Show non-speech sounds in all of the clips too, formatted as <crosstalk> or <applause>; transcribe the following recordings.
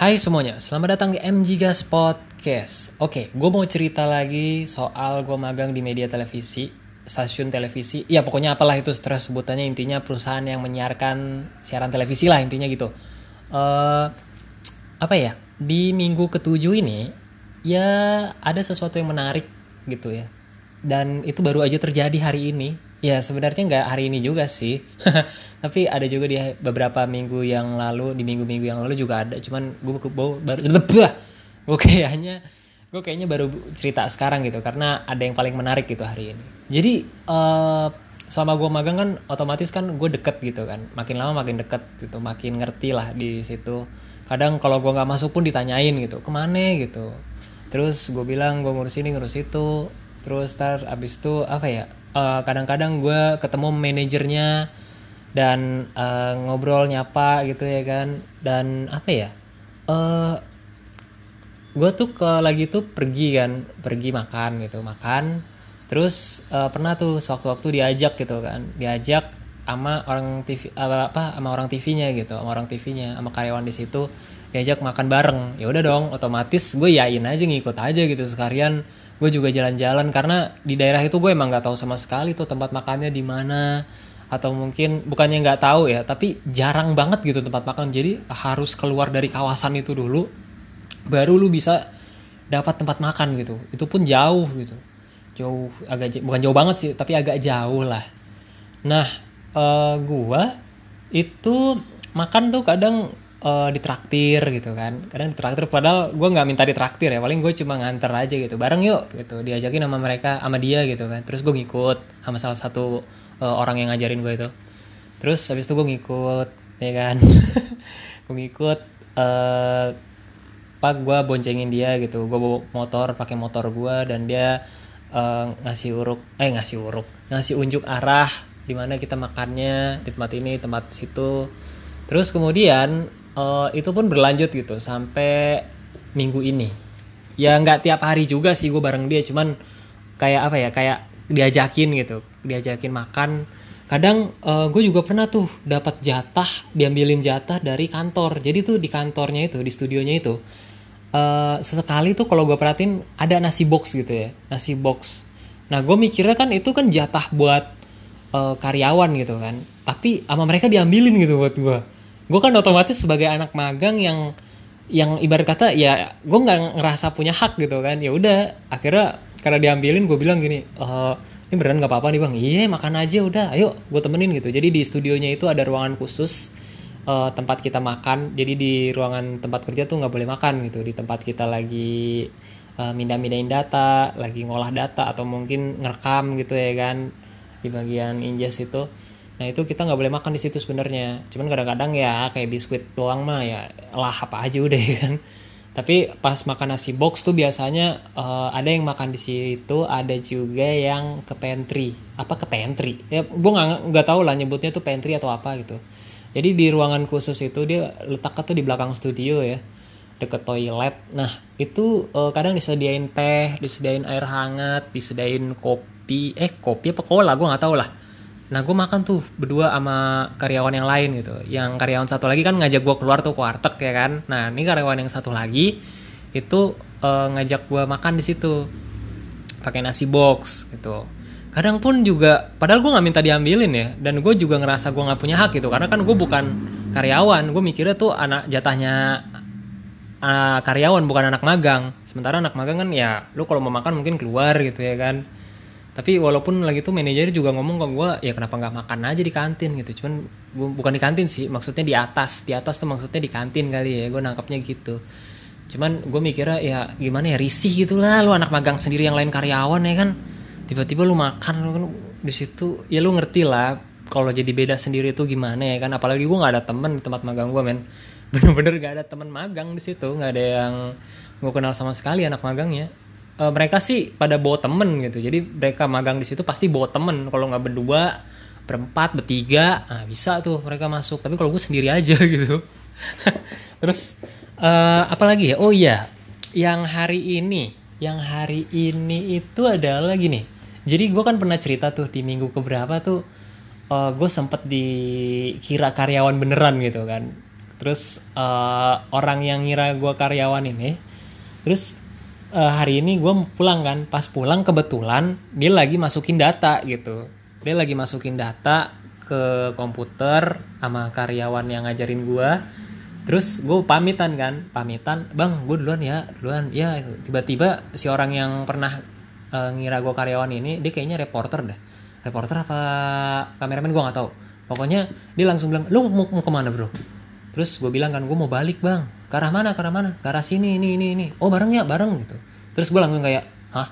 Hai semuanya, selamat datang di MG Gas Podcast. Oke, gue mau cerita lagi soal gue magang di media televisi, stasiun televisi. Ya pokoknya apalah itu stres sebutannya intinya perusahaan yang menyiarkan siaran televisi lah intinya gitu. Eh apa ya? Di minggu ketujuh ini ya ada sesuatu yang menarik gitu ya. Dan itu baru aja terjadi hari ini. Ya sebenarnya nggak hari ini juga sih. <laughs> Tapi ada juga di beberapa minggu yang lalu, di minggu-minggu yang lalu juga ada. Cuman gue baru gue kayaknya gue kayaknya baru cerita sekarang gitu karena ada yang paling menarik gitu hari ini. Jadi eh selama gue magang kan otomatis kan gue deket gitu kan. Makin lama makin deket gitu, makin ngerti lah di situ. Kadang kalau gue nggak masuk pun ditanyain gitu, ke mana gitu. Terus gue bilang gue ngurus ini ngurus itu. Terus tar abis itu apa ya? Eh, kadang-kadang gue ketemu manajernya dan eh, ngobrol nyapa gitu ya kan. Dan apa ya eh gue tuh ke lagi tuh pergi kan pergi makan gitu makan. Terus eh, pernah tuh sewaktu-waktu diajak gitu kan diajak sama orang TV apa, apa sama orang TV-nya gitu sama orang TV-nya sama karyawan di situ diajak makan bareng. Ya udah dong otomatis gue yain aja ngikut aja gitu sekalian gue juga jalan-jalan karena di daerah itu gue emang nggak tahu sama sekali tuh tempat makannya di mana. Atau mungkin bukannya nggak tahu ya tapi jarang banget gitu tempat makan. Jadi harus keluar dari kawasan itu dulu baru lu bisa dapat tempat makan gitu. Itu pun jauh gitu. Jauh agak bukan jauh banget sih tapi agak jauh lah. Nah eh, gua itu makan tuh kadang eh, ditraktir gitu kan. Kadang ditraktir padahal gua nggak minta ditraktir ya. Paling gue cuma nganter aja gitu. Bareng yuk gitu. Diajakin sama mereka sama dia gitu kan. Terus gue ngikut sama salah satu eh, orang yang ngajarin gue itu. Terus habis itu gue ngikut ya kan. <laughs> Gue ngikut eh pak gue boncengin dia gitu. Gue bawa motor pakai motor gue dan dia eh, ngasih uruk eh ngasih uruk ngasih unjuk arah di mana kita makannya di tempat ini tempat situ. Terus kemudian eh, itu pun berlanjut gitu sampai minggu ini. Ya nggak tiap hari juga sih gue bareng dia cuman kayak apa ya kayak diajakin gitu diajakin makan. Kadang gue juga pernah tuh dapat jatah diambilin jatah dari kantor. Jadi tuh di kantornya itu di studionya itu eh, sesekali tuh kalau gue perhatiin ada nasi box gitu ya nasi box. Nah gue mikirnya kan itu kan jatah buat eh, karyawan gitu kan. Tapi sama mereka diambilin gitu buat gue gue kan otomatis sebagai anak magang yang yang ibarat kata ya gue nggak ngerasa punya hak gitu kan. Ya udah akhirnya karena diambilin gue bilang gini "Eh, ini beneran nggak apa-apa nih bang. Iya makan aja udah ayo gue temenin gitu. Jadi di studionya itu ada ruangan khusus eh, tempat kita makan. Jadi di ruangan tempat kerja tuh nggak boleh makan gitu. Di tempat kita lagi eh, mindah-mindahin data lagi ngolah data atau mungkin ngerekam gitu ya kan di bagian injes itu nah itu kita nggak boleh makan di situ sebenarnya. Cuman kadang-kadang ya kayak biskuit doang mah ya lah apa aja udah <laughs> ya kan? Tapi pas makan nasi box tuh biasanya eh, ada yang makan di situ ada juga yang ke pantry. Apa ke pantry? Ya gue nggak nggak tahu lah nyebutnya tuh pantry atau apa gitu. Jadi di ruangan khusus itu dia letaknya tuh di belakang studio ya deket toilet. Nah itu eh, kadang disediain teh disediain air hangat disediain kopi. Eh kopi apa cola? Gue nggak tahu lah Nah gue makan tuh berdua sama karyawan yang lain gitu. Yang karyawan satu lagi kan ngajak gue keluar tuh ke warteg ya kan. Nah ini karyawan yang satu lagi itu eh, ngajak gue makan di situ pakai nasi box gitu. Kadang pun juga, padahal gue nggak minta diambilin ya. Dan gue juga ngerasa gue nggak punya hak gitu. Karena kan gue bukan karyawan. Gue mikirnya tuh anak jatahnya eh, karyawan bukan anak magang. Sementara anak magang kan ya lu kalau mau makan mungkin keluar gitu ya kan tapi walaupun lagi tuh manajer juga ngomong ke gue ya kenapa nggak makan aja di kantin? Gitu. Cuman bukan di kantin sih maksudnya di atas. Di atas tuh maksudnya di kantin kali ya gue nangkapnya gitu. Cuman gue mikirnya ya gimana ya risih gitu lah lu anak magang sendiri yang lain karyawan ya kan. Tiba-tiba lu makan lu kan di situ. Ya lu ngerti lah kalau jadi beda sendiri tuh gimana ya kan. Apalagi gue nggak ada temen di tempat magang gue men. <laughs> Bener-bener gak ada temen magang di situ nggak ada yang gue kenal sama sekali anak magangnya Eh, mereka sih pada bawa temen gitu. Jadi mereka magang di situ pasti bawa temen. Kalau nggak berdua berempat bertiga nah bisa tuh mereka masuk. Tapi kalau gue sendiri aja <laughs> gitu. Terus eh, apa lagi ya? Oh iya yang hari ini yang hari ini itu adalah gini jadi gue kan pernah cerita tuh di minggu keberapa tuh gue sempet dikira karyawan beneran gitu kan. Terus uh, orang yang ngira gue karyawan ini terus uh, hari ini gue pulang kan. Pas pulang kebetulan dia lagi masukin data gitu. Dia lagi masukin data ke komputer sama karyawan yang ngajarin gue terus gue pamitan kan pamitan bang gue duluan ya duluan. Ya tiba-tiba si orang yang pernah uh, ngira gue karyawan ini dia kayaknya reporter deh. Reporter apa kameramen gue nggak tahu. Pokoknya dia langsung bilang lu mau, mau ke mana bro? Terus gue bilang kan gue mau balik bang ke arah mana ke arah mana? Ke arah sini ini ini ini. Oh bareng ya bareng gitu. Terus gue langsung kayak hah?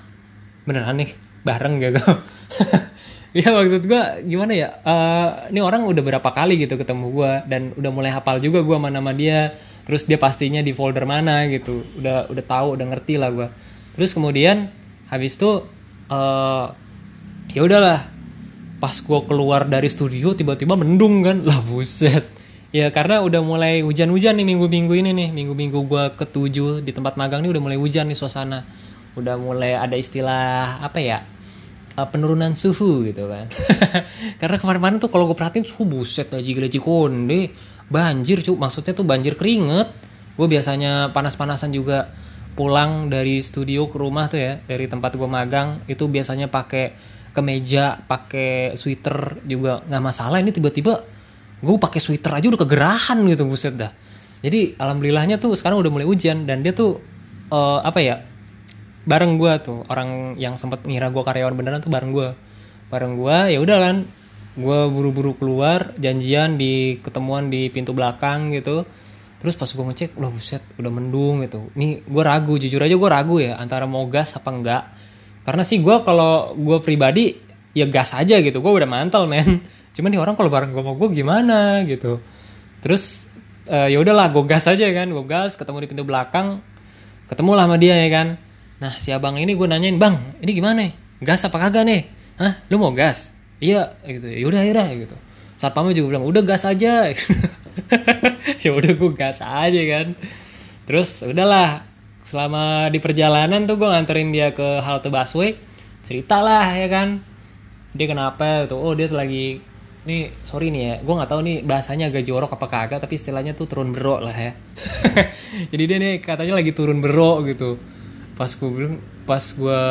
Beneran nih? Bareng gitu. <laughs> Ya maksud gue gimana ya? Uh, ini orang udah berapa kali gitu ketemu gue dan udah mulai hafal juga gue mana nama dia. Terus dia pastinya di folder mana gitu. Udah udah tahu udah ngerti lah gue terus kemudian habis itu uh, ya udahlah. Pas gue keluar dari studio tiba-tiba mendung kan. Lah buset ya karena udah mulai hujan-hujan nih minggu-minggu ini nih. Minggu-minggu gue ketujuh di tempat magang nih udah mulai hujan nih suasana. Udah mulai ada istilah apa ya uh, penurunan suhu gitu kan. <laughs> Karena kemarin-kemarin tuh kalau gue perhatiin suhu buset aja gila konde banjir cu maksudnya tuh banjir keringet. Gue biasanya panas-panasan juga pulang dari studio ke rumah tuh ya dari tempat gue magang. Itu biasanya pakai kemeja pakai sweater juga. Nggak masalah ini tiba-tiba gue pakai sweater aja udah kegerahan gitu buset dah. Jadi alhamdulillahnya tuh sekarang udah mulai hujan dan dia tuh uh, apa ya bareng gue tuh. Orang yang sempat ngira gue karyawan beneran tuh bareng gue bareng gue ya udah kan gue buru-buru keluar janjian di ketemuan di pintu belakang gitu. Terus pas gue ngecek udah buset udah mendung gitu. Ini gue ragu jujur aja gue ragu ya antara mau gas apa enggak. Karena sih gue kalau gue pribadi ya gas aja gitu. Gue udah mantel men cuman nih orang kalau bareng gue mau gue gimana gitu. Terus uh, ya udahlah gue gas aja kan gue gas ketemu di pintu belakang ketemu lah sama dia ya kan. Nah si abang ini gue nanyain bang ini gimana gas apa kagak nih? Hah? Lu mau gas? Iya gitu. Yaudah yaudah gitu. Satpamnya juga bilang udah gas aja. <laughs> Ya udah gue gas aja kan. Terus udahlah selama di perjalanan tuh gue nganterin dia ke halte busway cerita lah ya kan. Dia kenapa tuh? Oh dia tuh lagi nih sorry nih ya gue nggak tahu nih bahasanya agak jorok apa kagak tapi istilahnya tuh turun berok lah ya. <laughs> Jadi dia nih katanya lagi turun berok gitu. Pas gue bilang pas gue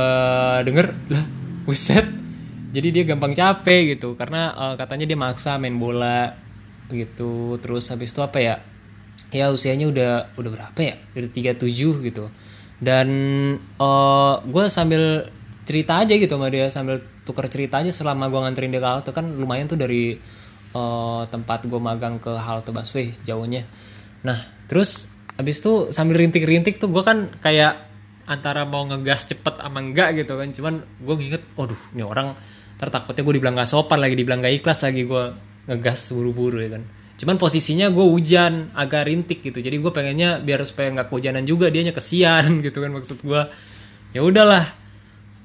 denger lah buset. Jadi dia gampang capek gitu karena uh, katanya dia maksa main bola gitu. Terus habis itu apa ya? Ya usianya udah udah berapa ya? Udah 37 gitu. Dan uh, eh, gue sambil cerita aja gitu sama dia sambil tuker cerita aja selama gue nganterin dia ke halte kan lumayan tuh dari uh, tempat gue magang ke halte busway jauhnya. Nah terus abis itu sambil rintik-rintik tuh gue kan kayak antara mau ngegas cepet ama enggak gitu kan. Cuman gue nginget waduh ini orang. Tertakutnya gue dibilang gak sopan lagi dibilang gak ikhlas lagi gue ngegas buru-buru ya kan. Cuman posisinya gue hujan agak rintik gitu. Jadi gue pengennya biar supaya nggak kehujanan juga dianya kesian <laughs> gitu kan maksud gue ya udahlah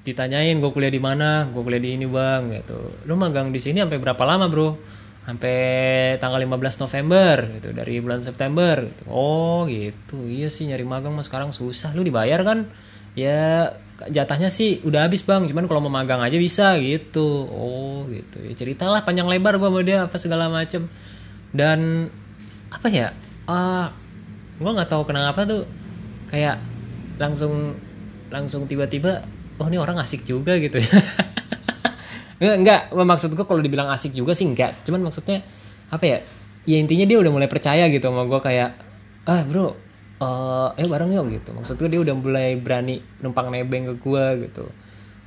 ditanyain gue kuliah di mana? Gue kuliah di ini bang gitu. Lu magang di sini sampai berapa lama bro? Sampai tanggal 15 November gitu. Dari bulan September gitu. oh gitu. Iya sih nyari magang mas sekarang susah. Lu dibayar kan? Ya jatahnya sih udah habis bang. Cuman kalau mau magang aja bisa gitu. Oh gitu. Ya ceritalah panjang lebar gue sama dia apa segala macem. Dan apa ya uh, ah, gue nggak tahu kenapa tuh kayak langsung langsung tiba-tiba oh ini orang asik juga gitu ya. <laughs> Enggak enggak maksud gue kalau dibilang asik juga sih enggak cuman maksudnya apa ya ya intinya dia udah mulai percaya gitu sama gue kayak ah bro uh, eh bareng yuk gitu. Maksud gue dia udah mulai berani numpang nebeng ke gue gitu.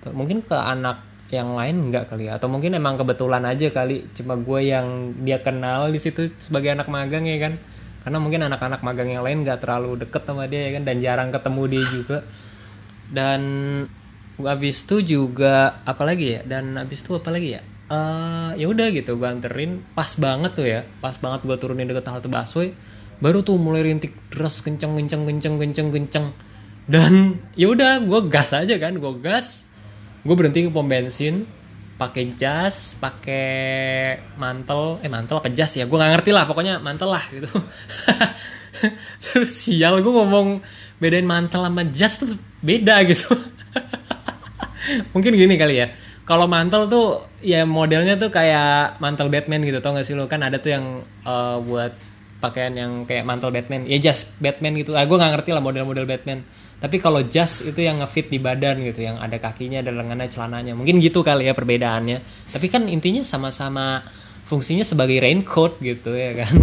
Mungkin ke anak yang lain enggak kali ya. Atau mungkin emang kebetulan aja kali. Cuma gue yang dia kenal di situ sebagai anak magang ya kan. Karena mungkin anak-anak magang yang lain nggak terlalu deket sama dia ya kan. Dan jarang ketemu dia juga. Dan habis itu juga apa lagi ya? Dan habis itu apa lagi ya? Uh, ya udah gitu gue anterin. Pas banget tuh ya pas banget gue turunin deket halte busway. Baru tuh mulai rintik deras kenceng kenceng kenceng kenceng kenceng. Dan <laughs> ya udah gue gas aja kan gue gas. Gue berhenti ke pom bensin pakai jas pakai mantel. Eh mantel apa jas ya? Gue nggak ngerti lah pokoknya mantel lah gitu. <laughs> Terus sial gue ngomong bedain mantel sama jas tuh beda gitu <laughs> mungkin gini kali ya. Kalau mantel tuh ya modelnya tuh kayak mantel Batman gitu tau gak sih lo? Kan ada tuh yang uh, buat pakaian yang kayak mantel Batman. Ya jas Batman gitu. Ah gue nggak ngerti lah model-model Batman. Tapi kalau jas itu yang ngefit di badan gitu yang ada kakinya ada lengannya celananya. Mungkin gitu kali ya perbedaannya. Tapi kan intinya sama-sama fungsinya sebagai raincoat gitu ya kan?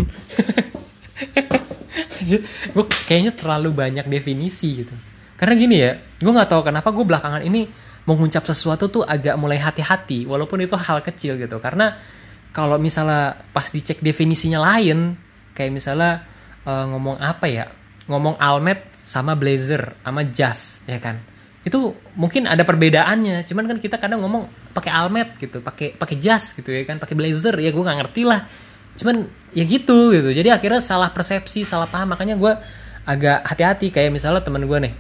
<laughs> Gue kayaknya terlalu banyak definisi gitu. Karena gini ya gue nggak tahu kenapa gue belakangan ini mengucap sesuatu tuh agak mulai hati-hati walaupun itu hal kecil gitu. Karena kalau misalnya pas dicek definisinya lain kayak misalnya uh, ngomong apa ya? Ngomong almet sama blazer sama jas ya kan? Itu mungkin ada perbedaannya cuman kan kita kadang ngomong pakai almet gitu pakai pakai jas gitu ya kan? Pakai blazer ya gue nggak ngerti lah. Cuman ya gitu gitu. Jadi akhirnya salah persepsi salah paham. Makanya gue agak hati-hati. Kayak misalnya temen gue nih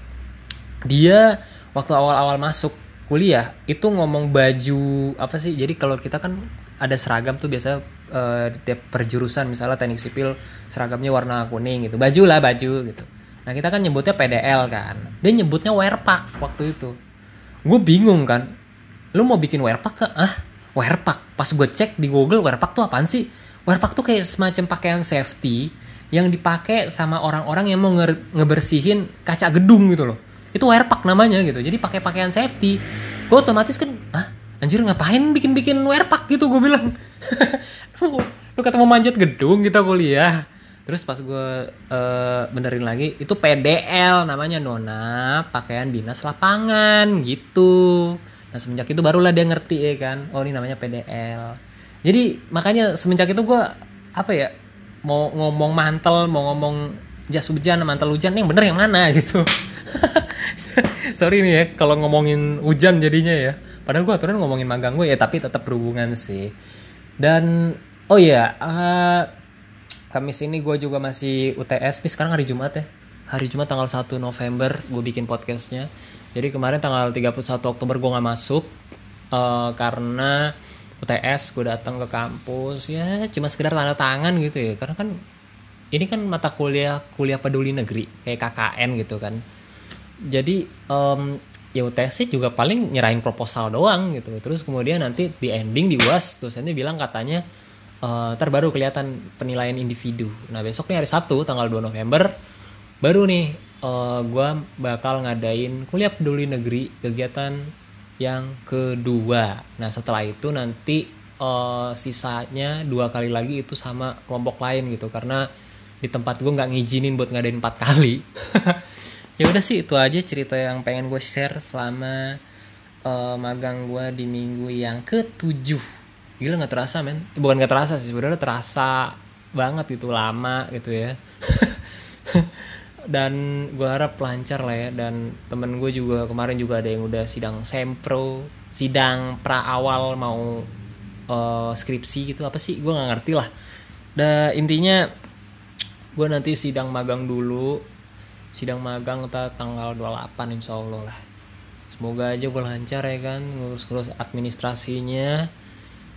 dia waktu awal-awal masuk kuliah itu ngomong baju apa sih? Jadi kalau kita kan ada seragam tuh biasa uh, di tiap perjurusan misalnya teknik sipil seragamnya warna kuning gitu. Baju lah baju gitu. Nah kita kan nyebutnya PDL kan. Dia nyebutnya wearpack waktu itu. Gue bingung kan lu mau bikin wearpack ke? Ah wearpack pas gue cek di Google wearpack tuh apaan sih? Wearpack tuh kayak semacam pakaian safety yang dipakai sama orang-orang yang mau nge ngebersihin kaca gedung gitu loh itu wearpack namanya gitu. Jadi pakai pakaian safety. Gue otomatis kan ah anjir ngapain bikin-bikin wearpack gitu? Gue bilang. <laughs> Lu, kata mau manjat gedung kita kuliah. Terus pas gue uh, benerin lagi itu PDL namanya nona pakaian dinas lapangan gitu. Nah semenjak itu barulah dia ngerti ya kan? Oh ini namanya PDL jadi makanya semenjak itu gue apa ya mau ngomong mantel mau ngomong jas hujan mantel hujan yang bener yang mana gitu <laughs> <laughs> sorry nih ya kalau ngomongin hujan jadinya ya. Padahal gue aturan ngomongin magang gue ya tapi tetap berhubungan sih. Dan oh iya uh, Kamis ini gue juga masih UTS nih sekarang hari Jumat ya. Hari Jumat tanggal 1 November gue bikin podcastnya. Jadi kemarin tanggal 31 Oktober gue nggak masuk uh, karena UTS gue datang ke kampus. Ya cuma sekedar tanda tangan gitu ya. Karena kan ini kan mata kuliah kuliah peduli negeri kayak KKN gitu kan jadi um, ya UTS juga paling nyerahin proposal doang gitu. Terus kemudian nanti di ending di uas dosennya bilang katanya uh, terbaru kelihatan penilaian individu. Nah besok nih hari Sabtu tanggal 2 November baru nih uh, eh, gue bakal ngadain kuliah peduli negeri kegiatan yang kedua. Nah setelah itu nanti uh, sisanya dua kali lagi itu sama kelompok lain gitu. Karena di tempat gue nggak ngizinin buat ngadain empat kali <laughs> ya udah sih itu aja cerita yang pengen gue share selama uh, magang gue di minggu yang ketujuh. Gila nggak terasa men. Bukan nggak terasa sih sebenarnya terasa banget gitu lama gitu ya. <laughs> Dan gue harap lancar lah ya dan temen gue juga kemarin juga ada yang udah sidang sempro sidang pra awal mau uh, skripsi gitu apa sih gue nggak ngerti lah. Da intinya gue nanti sidang magang dulu sidang magang kita tanggal 28 insya Allah lah semoga aja gue lancar ya kan ngurus-ngurus administrasinya.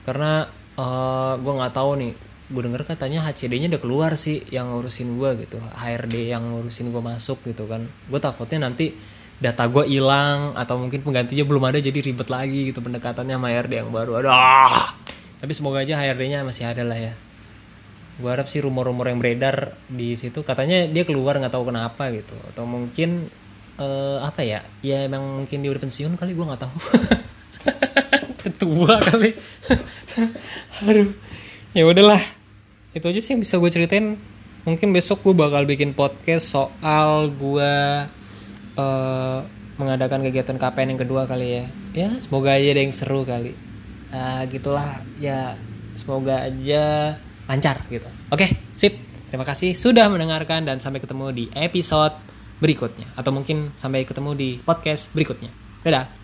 Karena uh, eh, gue nggak tahu nih gue denger katanya HCD-nya udah keluar sih yang ngurusin gue gitu HRD yang ngurusin gue masuk gitu kan. Gue takutnya nanti data gue hilang atau mungkin penggantinya belum ada jadi ribet lagi gitu pendekatannya sama HRD yang baru. Ada tapi semoga aja HRD-nya masih ada lah ya gue harap sih rumor-rumor yang beredar di situ katanya dia keluar nggak tahu kenapa gitu. Atau mungkin uh, apa ya ya emang mungkin dia udah pensiun kali gue nggak tahu. <laughs> Tua kali. <laughs> Aduh ya udahlah. Itu aja sih yang bisa gue ceritain. Mungkin besok gue bakal bikin podcast soal gue uh, mengadakan kegiatan KPN yang kedua kali ya. Ya semoga aja ada yang seru kali. Uh, gitulah. Ya semoga aja lancar gitu. Oke, sip. Terima kasih sudah mendengarkan dan sampai ketemu di episode berikutnya atau mungkin sampai ketemu di podcast berikutnya. Dadah.